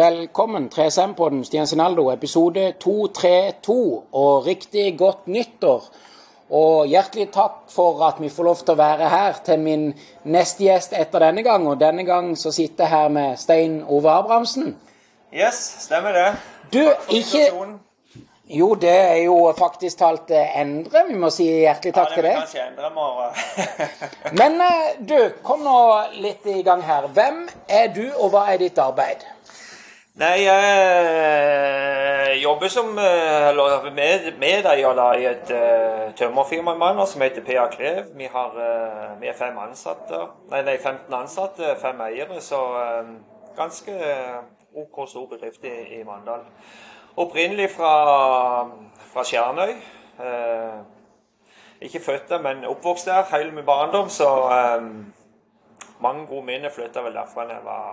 Velkommen 3SM-podden Stian Sinaldo, episode 232, og riktig godt nyttår. Og hjertelig takk for at vi får lov til å være her til min neste gjest etter denne gang. Og denne gang så sitter jeg her med Stein Ove Abrahamsen. Yes, stemmer det. Du, ikke Jo, det er jo faktisk talt Endre. Vi må si hjertelig takk til det. Ja, det vil kanskje endre morgen. Men eh, du, kom nå litt i gang her. Hvem er du, og hva er ditt arbeid? Nei, jeg jobber som eller med, medeier da, i et uh, tømmerfirma i Manner som heter PA Klev. Vi, har, uh, vi er fem ansatte, nei, nei, 15 ansatte, fem eiere, så uh, ganske OK stor bedrift i, i Mandal. Opprinnelig fra, fra Skjernøy. ikke født der, men oppvokst der hele min barndom, så mange gode minner flytta vel derfra da jeg var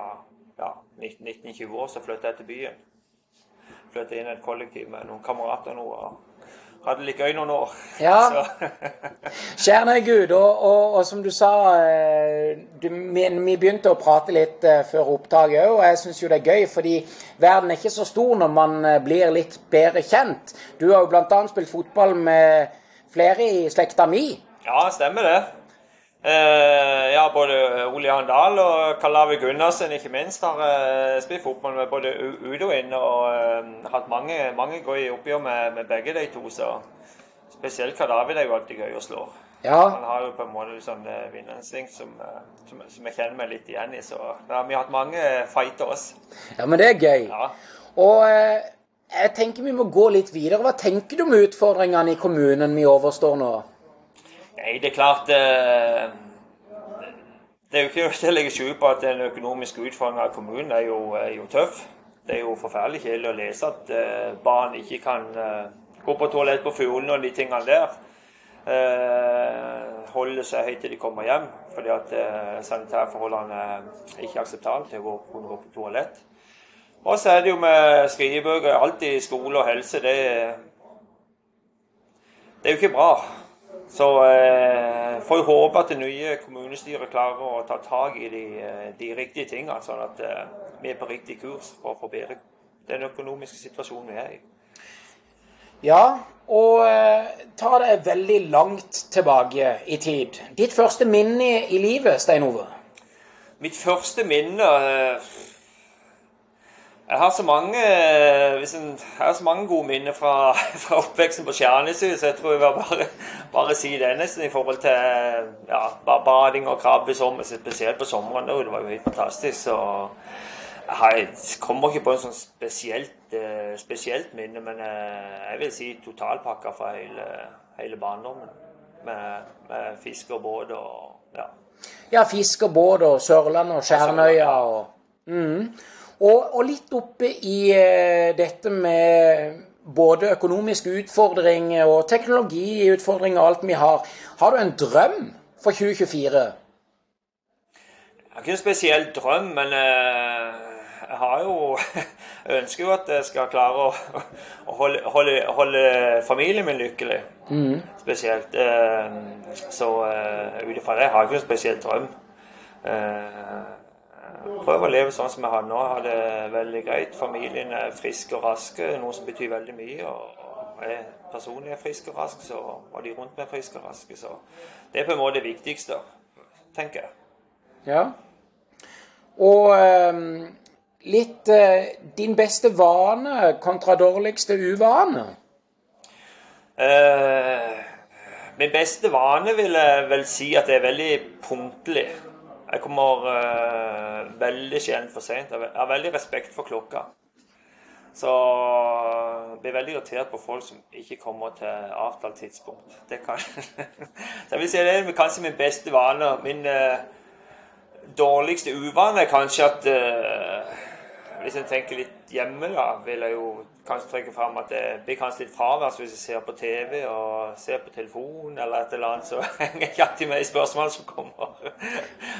ja, 19-20 år, så flytta jeg til byen. Flytta inn i et kollektiv med noen kamerater nå. og hadde litt gøy noen år. Ja. Kjære Gud, og, og, og, som du sa du, vi, vi, begynte å prate litt uh, før opptaket òg, og jeg syns jo det er gøy, fordi verden er ikke så stor når man uh, blir litt bedre kjent. Du har jo bl.a. spilt fotball med flere i slekta mi. Ja, stemmer det. Uh, ja, både Ole Johan Dahl og Kalavi Gundersen ikke minst har uh, spilt fotball med både Udo og inn og uh, hatt mange, mange gode oppgjør med, med, begge de to. Så spesielt Kalavi er jo alltid gøy å slå. Ja. Han har jo på en måte sånn vinnerinstinkt som, som, som, jeg kjenner meg litt igjen i. Så ja, vi har hatt mange fighter oss. Ja, men det er gøy. Ja. Og jeg tenker vi må gå litt videre. Hva tenker du om utfordringene i kommunen vi overstår nå? Nei, det er klart eh, Det er jo ikke til å legge skjul på at den økonomiske utfordringen av kommunen er jo, er jo, tøff. Det er jo forferdelig kjedelig å lese at eh, barn ikke kan eh, gå på toalett på Fuglen og de tingene der. holde seg høyt til de kommer hjem, fordi at sanitærforholdene er ikke akseptable til å kunne gå på toalett. Og så er det jo med skrivebøker. Alltid skole og helse. Det, det er jo ikke bra. Så eh, får jeg håpe at det nye kommunestyret klarer å ta tak i de, de riktige tingene, sånn at eh, vi er på riktig kurs for å forbedre den økonomiske situasjonen vi er i. Ja, og eh, ta det veldig langt tilbake i tid. Ditt første minne i livet, Stein Ove? Mitt første minne jeg har så mange, jeg har så mange gode minner fra, fra oppveksten på Skjærnesøy, så jeg tror jeg vil bare, bare si det nesten i forhold til ja, bading og krabbe sommer, spesielt på sommeren. Det var jo helt fantastisk. så jeg kommer ikke på en sånn spesielt, spesielt minne, men jeg vil si totalpakka fra hele, hele barndommen. Med, med fisk og båt og ja. Ja, fisk og båt og Sørlandet og Skjernøya og mm. Og, og, litt oppe i uh, dette med både økonomiske utfordringer og teknologiutfordringer og alt vi har. Har du en drøm for 2024? Jeg har ikke en spesiell drøm, men uh, jeg har jo Jeg ønsker jo at jeg skal klare å, holde, holde, holde, familien min lykkelig. Mm. Spesielt. Uh, så ut ifra det har jeg ikke en spesiell drøm. Uh, prøve å leve sånn som jeg har nå. Har det veldig greit. Familien er frisk og rask, noe som betyr veldig mye. Og jeg personlig er frisk og rask, så, og de rundt meg er friske og raske. Så det er på en måte det viktigste, tenker jeg. Ja. Og um, litt uh, din beste vane kontra dårligste uvane? Uh, min beste vane vil jeg vel si at jeg er veldig punktlig. Jeg kommer uh, veldig sjelden for seint. Jeg har veldig respekt for klokka. Så jeg blir veldig irritert på folk som ikke kommer til avtalt tidspunkt. Det kan Så jeg vil si det er kanskje min beste vane. Min uh, dårligste uvane er kanskje at uh, Hvis jeg tenker litt hjemme, da, vil jeg jo kanskje trekke fram at det blir kanskje litt fraværs hvis jeg ser på TV og ser på telefon eller et eller annet, så henger jeg ikke alltid med i spørsmål som kommer.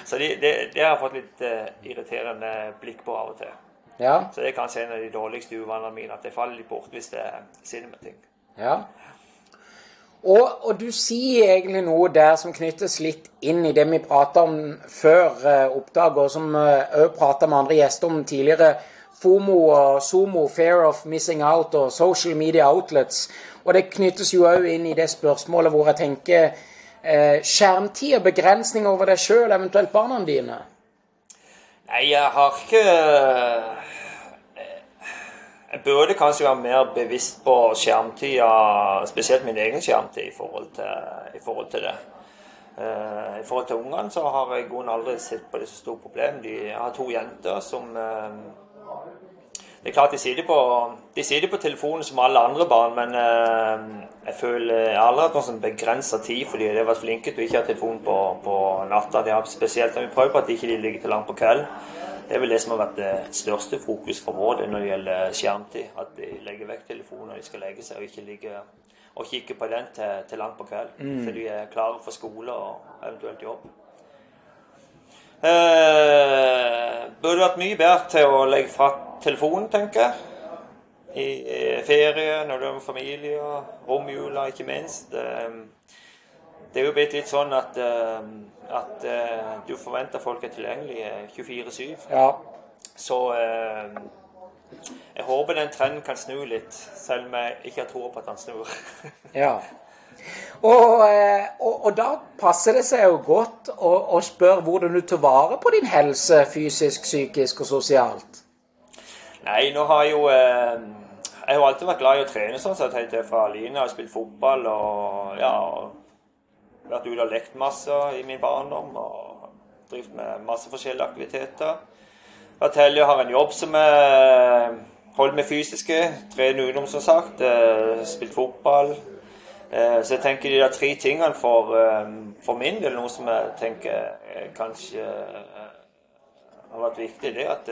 Så det, de, de har jeg fått litt uh, irriterende blikk på av og til. Ja. Så det er kanskje en av de dårligste uvanene mine, at jeg faller litt bort hvis jeg sitter med ting. Ja. Og, og, du sier egentlig noe der som knyttes litt inn i det vi prata om før uh, opptak, og som òg uh, prata med andre gjester om tidligere. FOMO og SOMO, Fair of Missing Out og Social Media Outlets. Og det knyttes jo òg inn i det spørsmålet hvor jeg tenker eh, skjermtid og begrensning over deg sjøl, eventuelt barna dine. Nei, jeg har ikke Jeg burde kanskje være mer bevisst på skjermtida, spesielt min egen skjermtid, i forhold til, i forhold til det. Uh, I forhold til ungene så har jeg aldri sett på det som stort problem. De, jeg har to jenter som uh, Det er klart de sitter, på, de sitter på telefonen som alle andre barn, men eh, jeg føler jeg har aldri hatt noen sånn begrensa tid fordi de har vært flinke til å ikke ha telefon på, på natta. De har spesielt har vi prøvd på at de ikke ligger til langt på kveld. Det er vel det som har vært det største fokus for vår del når det gjelder skjermtid. At de legger vekk telefonen når de skal legge seg, og ikke ligger og kikker på den til, til langt på kveld. Mm. Så de er klare for skole og eventuelt jobb. Eh, burde vært mye bedre til å legge fra telefonen, tenker jeg. I, ferie, når du er med familie, romjula ikke minst. Eh, det er jo blitt litt sånn at, eh, at eh, du forventer folk er tilgjengelige 24-7. Ja. Så eh, jeg håper den trenden kan snu litt, selv om jeg ikke har tro på at den snur. ja. Og, eh, og, og, da passer det seg jo godt å, å spørre hvordan du tar vare på din helse fysisk, psykisk og sosialt. Nei, nå har jeg jo eh, Jeg har alltid vært glad i å trene sånn sett helt fra Line. Har spilt fotball og ja, vært ute og lekt masse i min barndom. Og drevet med masse forskjellige aktiviteter. Atelje har en jobb som er holder med fysiske. Trener ungdom, som sagt. Eh, spilt fotball. Eh, så jeg tenker de der tre tingene for, eh, for min del, noe som jeg tenker kanskje har vært viktig, det at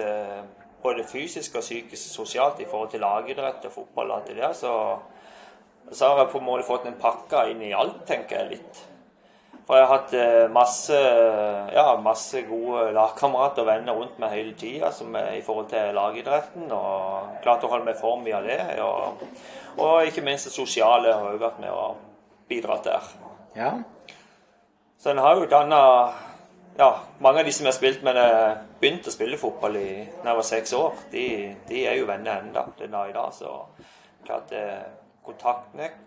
både fysisk og psykisk sosialt i forhold til lagidrett og fotball og alt det der, så, så har jeg på en måte fått en pakke inn i alt, tenker jeg litt. For jeg har hatt eh, masse, ja, masse gode lagkamerater og venner rundt meg hele tida i forhold til lagidretten. Og klart å holde meg i form via det. Og, og ikke minst det sosiale har jeg vært med og bidratt der. Ja. Så en har jo danna ja, mange av de som jeg har spilt med da begynte å spille fotball i, da jeg var seks år, de, de, er jo venner ennå den dag i dag. Så klart eh, kontaktnekt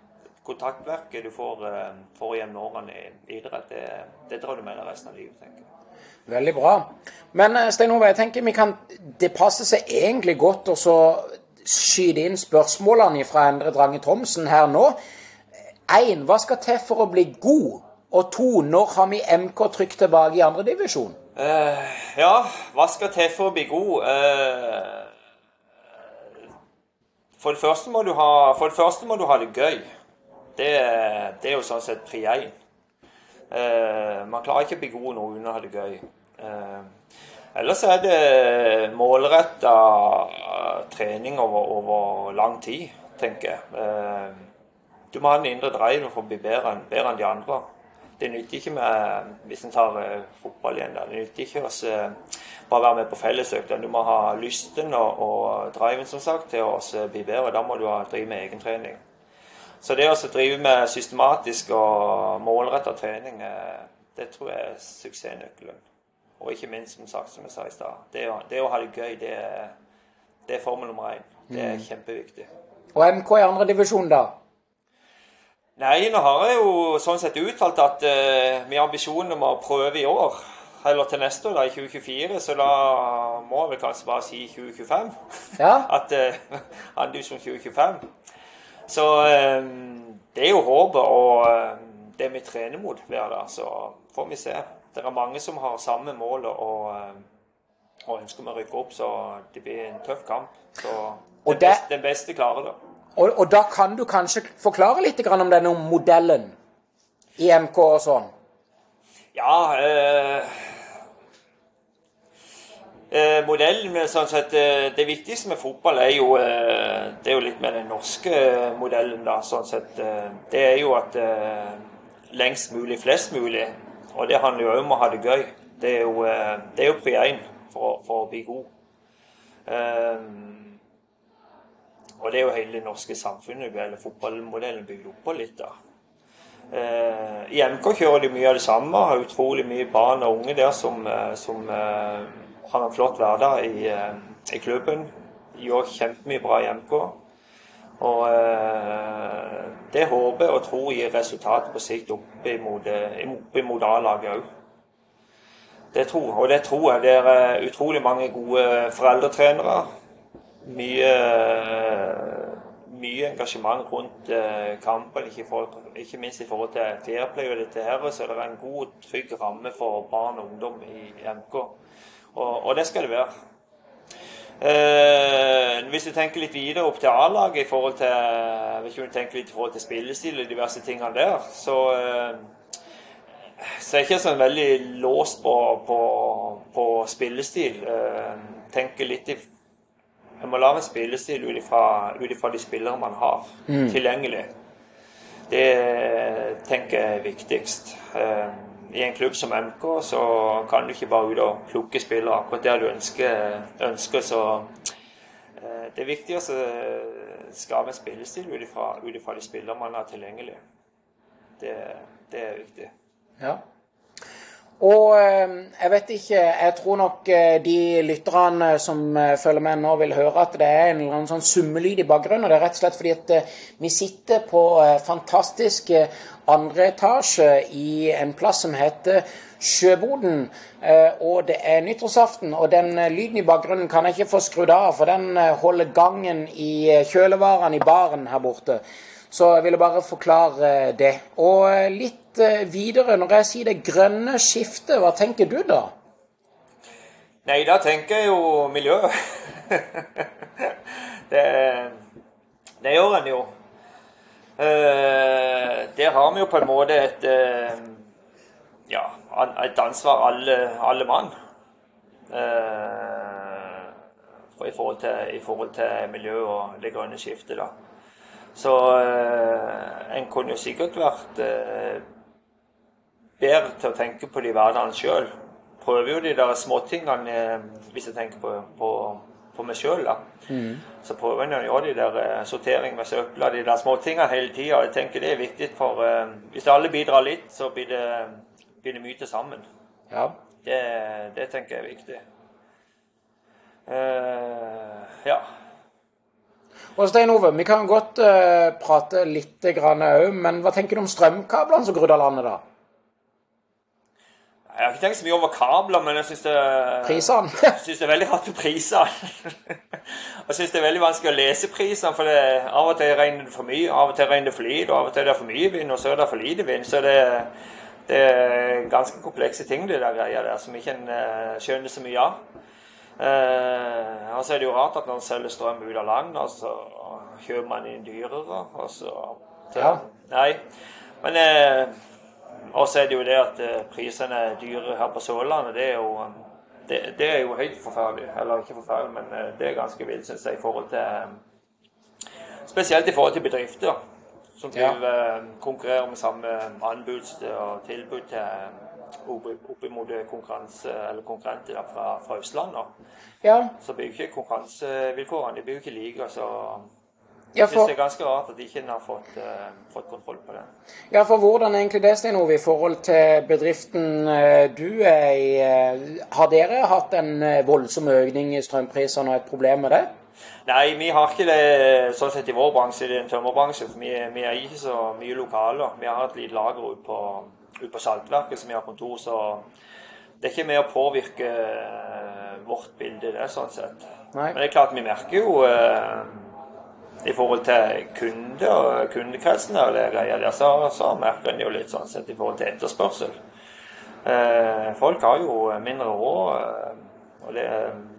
kontaktverket du får, eh, får gjennom årene i idrett, det, det drar du med deg resten av livet. tenker jeg. Veldig bra. Men eh, Stein Ove, jeg tenker vi kan, det passer seg egentlig godt å skyte inn spørsmålene fra Endre Drange Thomsen her nå. Én, hva skal til for å bli god? Og to, når har vi MK trygt tilbake i andredivisjon? Uh, ja, hva skal til for å bli god? Uh, for, det første må du ha, for det første må du ha det gøy det, det er jo sånn sett pri én. Eh, man klarer ikke å bli god når uten å det gøy. Eh, ellers er det målretta trening over, over, lang tid, tenker jeg. Eh, du må ha en indre drive for å bli bedre bedre enn de andre. Det nytter ikke med, hvis en tar eh, fotball igjen, det nytter ikke å bare være med på fellesøkta. Du må ha lysten og, og driven som sagt, til å bli bedre. Da må du ha, drive med egentrening. Så det å drive med systematisk og målretta trening, eh, det tror jeg er suksessnøkkelen. Og ikke minst, som sagt, som jeg sa i stad, det, det, å ha det gøy, det det er formel nummer én. Det er mm. kjempeviktig. Og MK i andredivisjon, da? Nei, nå har jeg jo sånn sett uttalt at uh, vi har ambisjoner om å prøve i år. Eller til neste år, da, i 2024. Så da må jeg vel kanskje bare si 2025. Ja. at uh, Andusjon 2025. Så ehm, det er jo håpet og ehm, det vi trener mot hver dag. Så får vi se. Det er mange som har samme mål og, ehm, og ønsker å rykke opp, så det blir en tøff kamp. Så den, det, beste, den beste klarer det. Og, og, da kan du kanskje forklare litt om denne modellen i MK og sånn? Ja eh, Eh, modell. Men sånn sett, eh, Det viktigste med fotball er jo, eh, det er jo litt med den norske modellen. da, sånn sett. Eh, det er jo at eh, lengst mulig, flest mulig. Og det handler jo om å ha det gøy. Det er jo, eh, det jo pri én for, for, å bli god. og det er jo hele det norske samfunnet, eller fotballmodellen, bygd opp på litt. da. I MK kjører de mye av det samme. Har utrolig mye barn og unge der som, som har en flott hverdag i, eh, i klubben. gjør kjempemye bra i MK. Og eh, det håper og tror gir resultat på sikt opp imot, opp imot A-laget òg. Det tror, og det tror jeg. Det er utrolig mange gode foreldretrenere. Mye, mye engasjement rundt eh, kampen, ikke, for, ikke, minst i forhold til fairplay og dette her. Så er en god, trygg ramme for barn og ungdom i MK. Og, og det skal det være. Eh, hvis du tenker litt videre opp til A-laget i forhold til hvis du tenker litt i forhold til spillestil og diverse tingene der, så, eh, så er jeg ikke sånn veldig låst på, på, på spillestil. Eh, tenker litt i Jeg må lage en spillestil ut ifra de spillere man har mm. tilgjengelig. Det tenker jeg er viktigst. Eh, i en klubb som MK, så kan du ikke bare ut og plukke spillere akkurat der du ønsker. ønsker så eh, Det er viktig å skape en spillestil ut ifra de spillere man har tilgjengelig. Det, det er viktig. Ja. Og eh, jeg vet ikke Jeg tror nok eh, de lytterne som følger med nå, vil høre at det er en eller annen sånn summelyd i bakgrunnen. Og det er rett og slett fordi at vi sitter på fantastisk andre etasje i en plass som heter Sjøboden. Og det er nyttårsaften, og den lyden i bakgrunnen kan jeg ikke få skrudd av, for den holder gangen i kjølevarene i baren her borte. Så jeg ville bare forklare det. Og litt videre, når jeg sier det grønne skiftet, hva tenker du da? Nei, da tenker jeg jo miljø. det, det gjør en jo. Uh, der har vi jo på en måte et uh, ja, et ansvar, alle, alle mann. I, forhold til, I forhold til miljø og det grønne skiftet, da. Så en kunne sikkert vært bedre til å tenke på de hverdagen sjøl. Prøver jo de der småtingene hvis jeg tenker på, på, på meg sjøl, da. Mm. Så prøver en å gjøre de der uh, sortering med søpla, de der småtingene hele tida. Jeg tenker det er viktig for uh, Hvis alle bidrar litt, så blir det, blir det mye til sammen. Ja. Det, det, tenker jeg er viktig. Uh, ja. Og Stein Ove, vi kan godt prate litt òg, men hva tenker du om strømkablene som grudder landet, da? Jeg har ikke tenkt så mye over kabler, men jeg syns det, synes det er veldig rart med prisene. jeg syns det er veldig vanskelig å lese prisene, for det, av og til regner det for mye, av og til regner det for lite, og av og til er det for mye vind, og så er det for lite vind. Så det, det er ganske komplekse ting, det der greia der, som ikke en uh, skjønner så mye av. Uh, og så er det jo rart at når en selger strøm ut av land, og så kjøper man inn dyrere, og så, ja. Nei. Men uh, og så er det jo det at eh, prisene er dyre her på Sørlandet. Det er jo, det, det er jo helt forferdelig. Eller ikke forferdelig, men eh, det er ganske vilt, syns jeg, i forhold til um, Spesielt i forhold til bedrifter som vil konkurrere med samme anbud og tilbud til opp imot konkurranse, eller konkurrenter fra, fra Østlandet. Ja. Så blir jo ikke konkurransevilkårene de blir jo ikke like. så jeg for... synes det er ganske rart at ikke har fått, uh, fått, kontroll på det. Ja, for hvordan egentlig det, Stein Ove, i forhold til bedriften uh, du er i? Uh, har dere hatt en voldsom økning i strømprisene og et problem med det? Nei, vi har ikke det sånn sett i vår bransje, i en tømmerbransje. For vi, vi er ikke så mye lokaler. Vi har et lite lager ute på, ut på Saltverket som vi har kontor, så det er ikke med å påvirke vårt bilde, det, sånn sett. Nei. Men det er klart, vi merker jo i forhold til kunde og kundekretsen og det greia der, så, så merker en jo litt sånn sett i forhold til etterspørsel. Eh, folk har jo mindre råd. Eh, og det,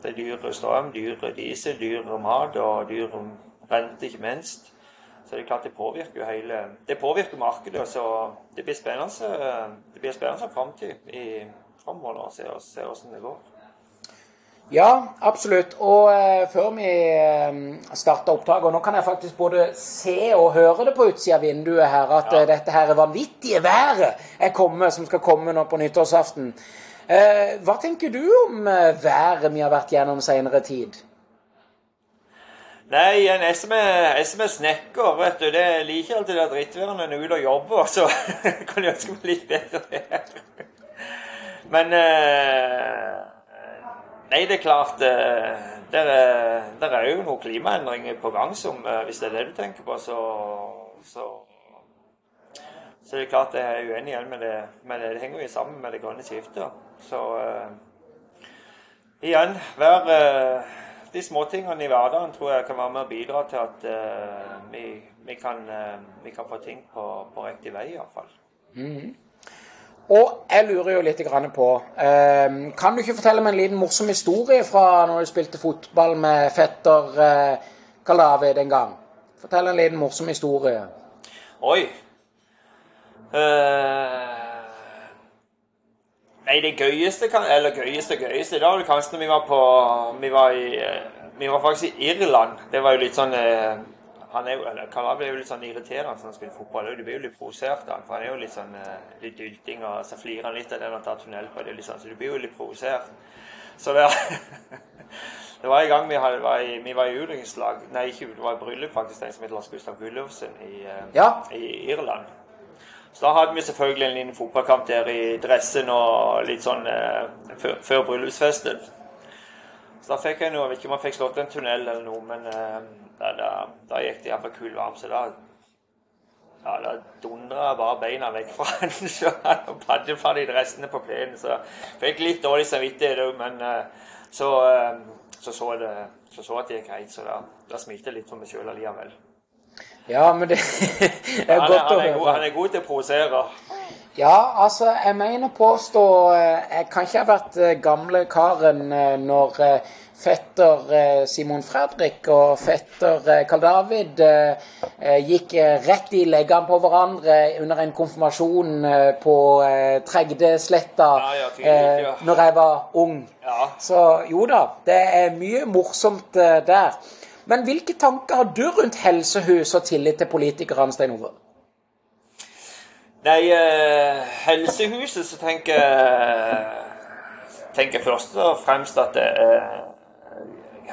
det er dyre strøm, dyre diesel, dyre mat og dyre rente, ikke minst. Så det er klart det påvirker hele Det påvirker markedet. Så det blir spennende det blir spennende framtid framover å se, se hvordan det går. Ja, absolutt. Og eh, før vi eh, starter opptaket, og nå kan jeg faktisk både se og høre det på utsida av vinduet her, at ja. eh, dette her vanvittige været er kommet, som skal komme nå på nyttårsaften. Eh, hva tenker du om eh, været vi har vært gjennom senere tid? Nei, en som er snekker, vet du, det liker alltid det drittværet når en er ute og jobber, så kan jeg ønske meg litt bedre vær. Men eh, Nei, det er klart eh, det er, der er jo noen klimaendringer på gang som eh, Hvis det er det du tenker på, så, så, så det er klart jeg er uenig igjen med det. Men det henger jo sammen med det grønne skiftet. Så uh, igjen, hver uh, de småtingene i hverdagen tror jeg kan være med å bidra til at uh, vi, vi, kan, vi, kan, få ting på, på riktig vei, iallfall. Mm -hmm. Og jeg lurer jo litt på eh, Kan du ikke fortelle meg en liten morsom historie fra når du spilte fotball med fetter eh, Kalavi den gang? Fortell en liten morsom historie. Oi. Uh, nei, det gøyeste Eller gøyeste gøyeste Da var kanskje når vi var på Vi var, i, vi var faktisk i Irland. Det var jo litt sånn uh, han er jo, eller er jo litt sånn irriterende når han spiller fotball. Du blir jo litt provosert av han, for han er jo litt sånn eh, litt dylting, og så flirer han litt av det han tar tunnel på. det liksom, Så du blir jo litt provosert. Så det, det var en gang vi, hadde, var i, vi var i utdrikningslag Nei, ikke det var i bryllup, faktisk, en som het Lars Gustav Gullovsen i, eh, ja. i Irland. Så da hadde vi selvfølgelig en liten fotballkamp der i dressen og litt sånn eh, før, før bryllupsfesten. Så da fikk jeg noe, ikke om jeg fikk slått en tunnel eller noe, men eh, da, da, da gikk det iallfall kul varm. Så da ja, da dundra bare beina vekk fra han sjøl og de restene på plenen. Så fikk litt dårlig samvittighet òg, men uh, så, uh, så, så, det, så så at det gikk greit. Så da, da smilte jeg litt for meg sjøl allikevel. Ja, men det er godt å høre. Han er god til å provosere. Ja, altså, jeg mener påstå eh, Jeg kan ikke ha vært gamle karen når fetter eh, Simon Fredrik og fetter eh, Karl David eh, gikk rett i leggene på hverandre under en konfirmasjon på Tregdesletta ja, ja, ja. når jeg var ung. Så jo da, det er mye morsomt der. Men hvilke tanker har du rundt helsehus og tillit til politikerne, Stein Ove? Nei, helsehuset så tenker tenker først og fremst at det er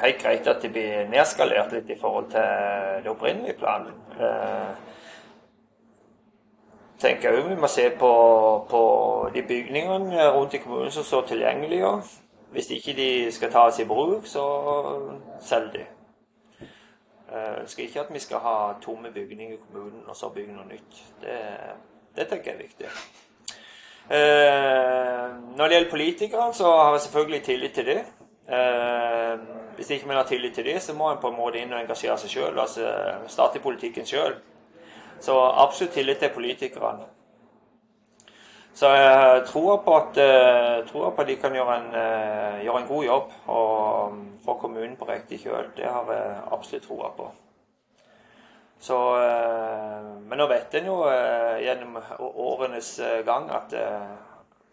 helt greit at de blir nedskalert litt i forhold til det opprinnelige planen. Eh, tenker jeg vi må se på, på, de bygningene rundt i kommunen som står tilgjengelige. Hvis ikke de skal tas i bruk, så selg de. Jeg eh, ønsker ikke at vi skal ha tomme bygninger i kommunen og så bygge noe nytt. Det, det tenker jeg er viktig. Eh, når det gjelder politikere, så har jeg selvfølgelig tillit til dem. Eh, hvis ikke man har tillit til dem, så må en på en måte inn og engasjere seg sjøl. Altså starte i politikken sjøl. Så absolutt tillit til politikerne. Så jeg tror på at, uh, tror på at de kan gjøre en, uh, gjøre en god jobb og få kommunen på riktig kjøl. Det har jeg absolutt troa på. Så, uh, men nå vet en jo gjennom årenes gang at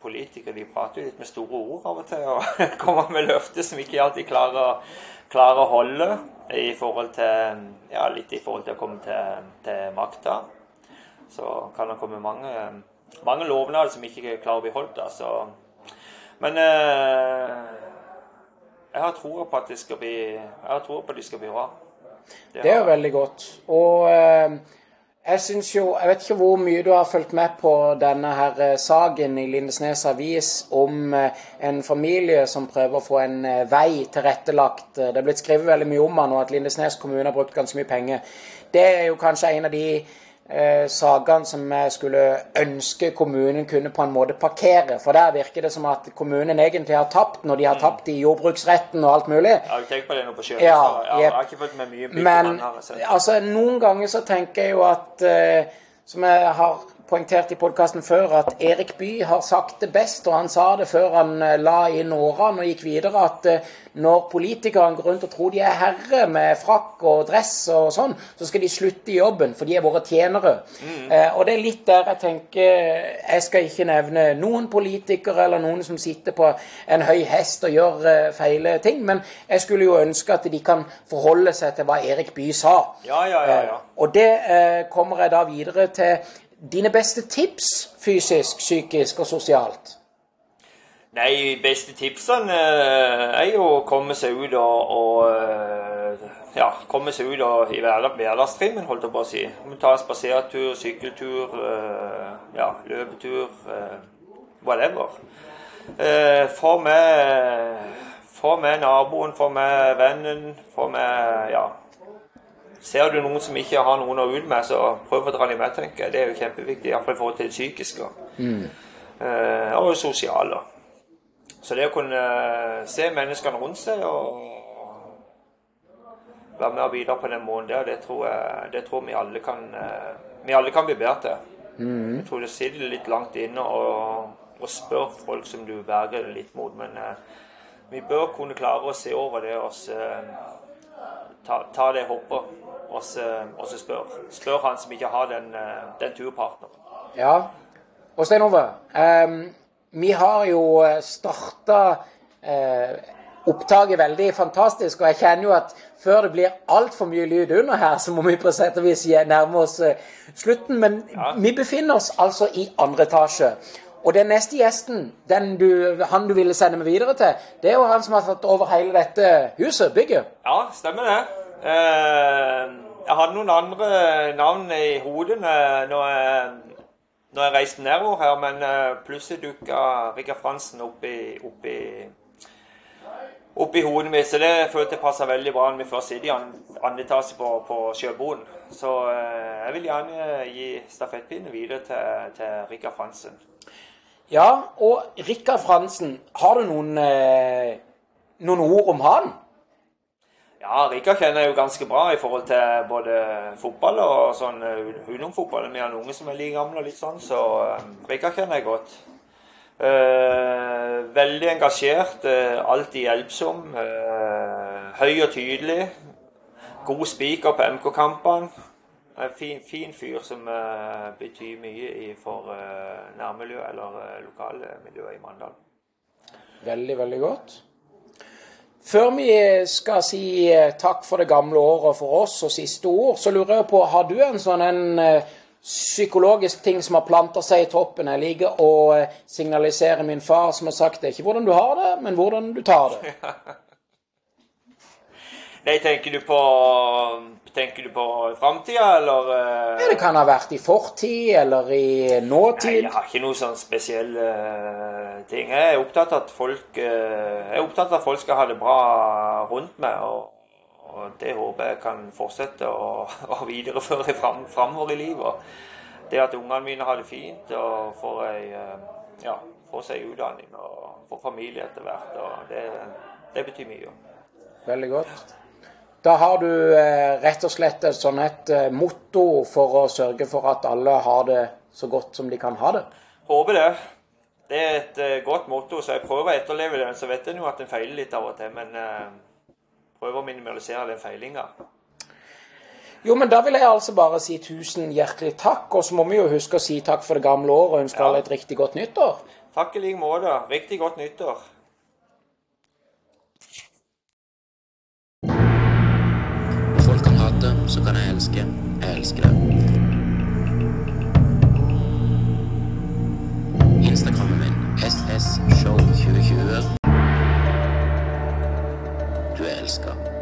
politikere de prater litt med store ord av og til og kommer med løfter som ikke alltid klarer, klarer å holde i forhold til, ja, litt i forhold til å komme til, til makta. Så kan det komme mange, mange lovnader som ikke klarer å bli holdt. Altså. Men eh, jeg har troa på at det skal bli, jeg har på at det skal bli bra. Det, det er jo veldig godt. Og eh, jeg syns jo, jeg vet ikke hvor mye du har fulgt med på denne her eh, saken i Lindesnes Avis om eh, en familie som prøver å få en eh, vei tilrettelagt. Det er blitt skrevet veldig mye om den, og at Lindesnes kommune har brukt ganske mye penger. Det er jo kanskje en av de eh, sakene som jeg skulle ønske kommunen kunne på en måte parkere. For der virker det som at kommunen egentlig har tapt når de har mm. tapt i jordbruksretten og alt mulig. Jeg har tenkt på det nå på kjøpet, ja, jeg, jeg har ikke fått med mye Men altså, noen ganger så tenker jeg jo at eh, som jeg har poengtert i podkasten før at Erik Bye har sagt det best, og han sa det før han eh, la inn årene og gikk videre, at eh, når politikerne går rundt og tror de er herre med frakk og dress og sånn, så skal de slutte i jobben, for de er våre tjenere. Mm. Eh, og det er litt der jeg tenker Jeg skal ikke nevne noen politikere eller noen som sitter på en høy hest og gjør eh, feile ting, men jeg skulle jo ønske at de kan forholde seg til hva Erik Bye sa. Ja, ja, ja, ja. og det eh, kommer jeg da videre til Dine beste tips fysisk, psykisk og sosialt? Nei, beste tipsene eh, er jo å komme seg ut og, og eh, ja, komme seg ut og, i hverdagstrimmen, holdt jeg på å si. Ta en spasertur, sykkeltur, eh, ja, løpetur, whatever. Få med, med naboen, få med vennen, få med Ja. Ser du noen som ikke har noen å ut med, så prøv å dra dem med, tenker jeg. Det er jo kjempeviktig, iallfall i forhold til det psykiske. Mm. Eh, og sosiale. Så det å kunne eh, se menneskene rundt seg og være med og bidra på den måten der, det tror jeg det tror vi alle kan eh, vi alle kan bli bedre til. Mm. Jeg tror det sitter litt langt inne å spørre folk som du verger litt mot, men vi bør kunne klare å se over det og ta, ta det hoppet og så spør. Spør han som ikke har den, den turpartneren. Ja, og Stein Ove, eh, vi har jo starta eh, opptaket veldig fantastisk, og jeg kjenner jo at før det blir altfor mye lyd under her, så må vi på sett og vis nærme oss eh, slutten. Men ja. vi befinner oss altså i andre etasje. Og den neste gjesten, du, han du ville sende meg videre til, det er jo han som har tatt over hele dette huset, bygget. Ja, stemmer det. Eh, jeg hadde noen andre navn i hodet når jeg når jeg reiste nedover her, men uh, plutselig dukka Rikard Fransen opp i, opp i, oppi hodet mitt. Så det følte jeg passa veldig bra når vi først sitter i andre etasje på, på Sjøboden. Så eh, jeg vil gjerne gi stafettpinnen videre til, til Rikard Fransen. Ja, og Rikard Fransen, har du noen, eh, noen ord om han? Ja, Rikard kjenner jeg jo ganske bra i forhold til både fotball og sånn uh, ungdomsfotball. Vi har en unge som er like gamle og litt sånn, så uh, Rikard kjenner jeg godt. Uh, veldig engasjert, uh, alltid hjelpsom. høy og tydelig. God spiker på MK-kampene. En fin, fin, fyr som betyr mye for nærmiljøet eller lokalmiljøet i Mandal. Veldig, veldig godt. Før vi skal si eh, takk for det gamle året for oss og siste ord, så lurer jeg på, har du en sånn en eh, psykologisk ting som har planta seg i toppen? Jeg liker å eh, signalisere min far som har sagt det. Ikke hvordan du har det, men hvordan du tar det. Nei, tenker du på Tenker du på framtida, eller? Uh... Ja, det kan ha vært i fortid eller i nåtid. Nei, jeg har ikke noe sånn spesiell uh, ting. Jeg er opptatt av at folk uh, Jeg er opptatt av at folk skal ha det bra rundt meg. Og, og det håper jeg kan fortsette å, å videreføre fram, framover i livet. Det at ungene mine har det fint og får, ei, ja, får seg utdanning og får familie etter hvert. og det, det betyr mye. Veldig godt. Da har du eh, rett og slett et sånn et eh, motto for å sørge for at alle har det så godt som de kan ha det. Håper det. Det er et uh, godt motto, så jeg prøver å etterleve det. Så vet en jo at en feiler litt av og til, men prøver å minimalisere den feilinga. Jo, men da vil jeg altså bare si tusen hjertelig takk. Og så må vi jo huske å si takk for det gamle året og ønske ja. alle et riktig godt nyttår. Takk i like måte. Riktig godt nyttår. så kan jeg elske. Jeg elsker det. Instagrammen min SSshow2020. Du er elska.